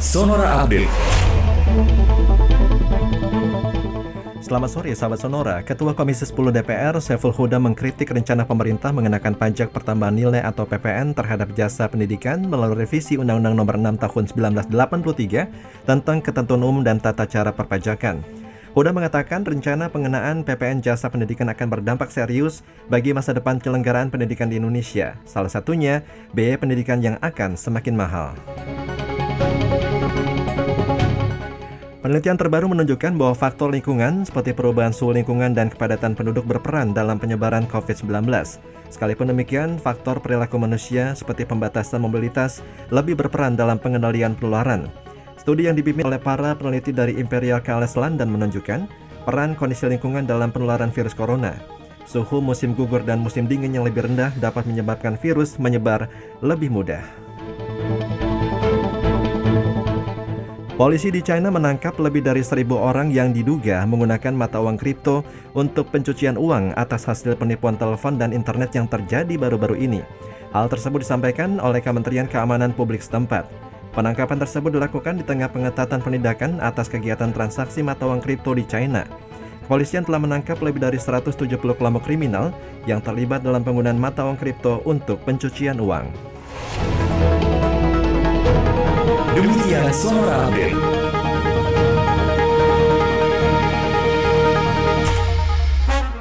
Sonora Update. Selamat sore sahabat Sonora. Ketua Komisi 10 DPR Saiful Huda mengkritik rencana pemerintah mengenakan pajak pertambahan nilai atau PPN terhadap jasa pendidikan melalui revisi Undang-Undang Nomor 6 Tahun 1983 tentang ketentuan umum dan tata cara perpajakan. Huda mengatakan rencana pengenaan PPN jasa pendidikan akan berdampak serius bagi masa depan penyelenggaraan pendidikan di Indonesia. Salah satunya, biaya pendidikan yang akan semakin mahal. Penelitian terbaru menunjukkan bahwa faktor lingkungan seperti perubahan suhu lingkungan dan kepadatan penduduk berperan dalam penyebaran COVID-19. Sekalipun demikian, faktor perilaku manusia seperti pembatasan mobilitas lebih berperan dalam pengendalian penularan. Studi yang dipimpin oleh para peneliti dari Imperial College London menunjukkan peran kondisi lingkungan dalam penularan virus corona. Suhu musim gugur dan musim dingin yang lebih rendah dapat menyebabkan virus menyebar lebih mudah. Polisi di China menangkap lebih dari seribu orang yang diduga menggunakan mata uang kripto untuk pencucian uang atas hasil penipuan telepon dan internet yang terjadi baru-baru ini. Hal tersebut disampaikan oleh Kementerian Keamanan Publik setempat. Penangkapan tersebut dilakukan di tengah pengetatan penindakan atas kegiatan transaksi mata uang kripto di China. Kepolisian telah menangkap lebih dari 170 kelompok kriminal yang terlibat dalam penggunaan mata uang kripto untuk pencucian uang. Sonora Update.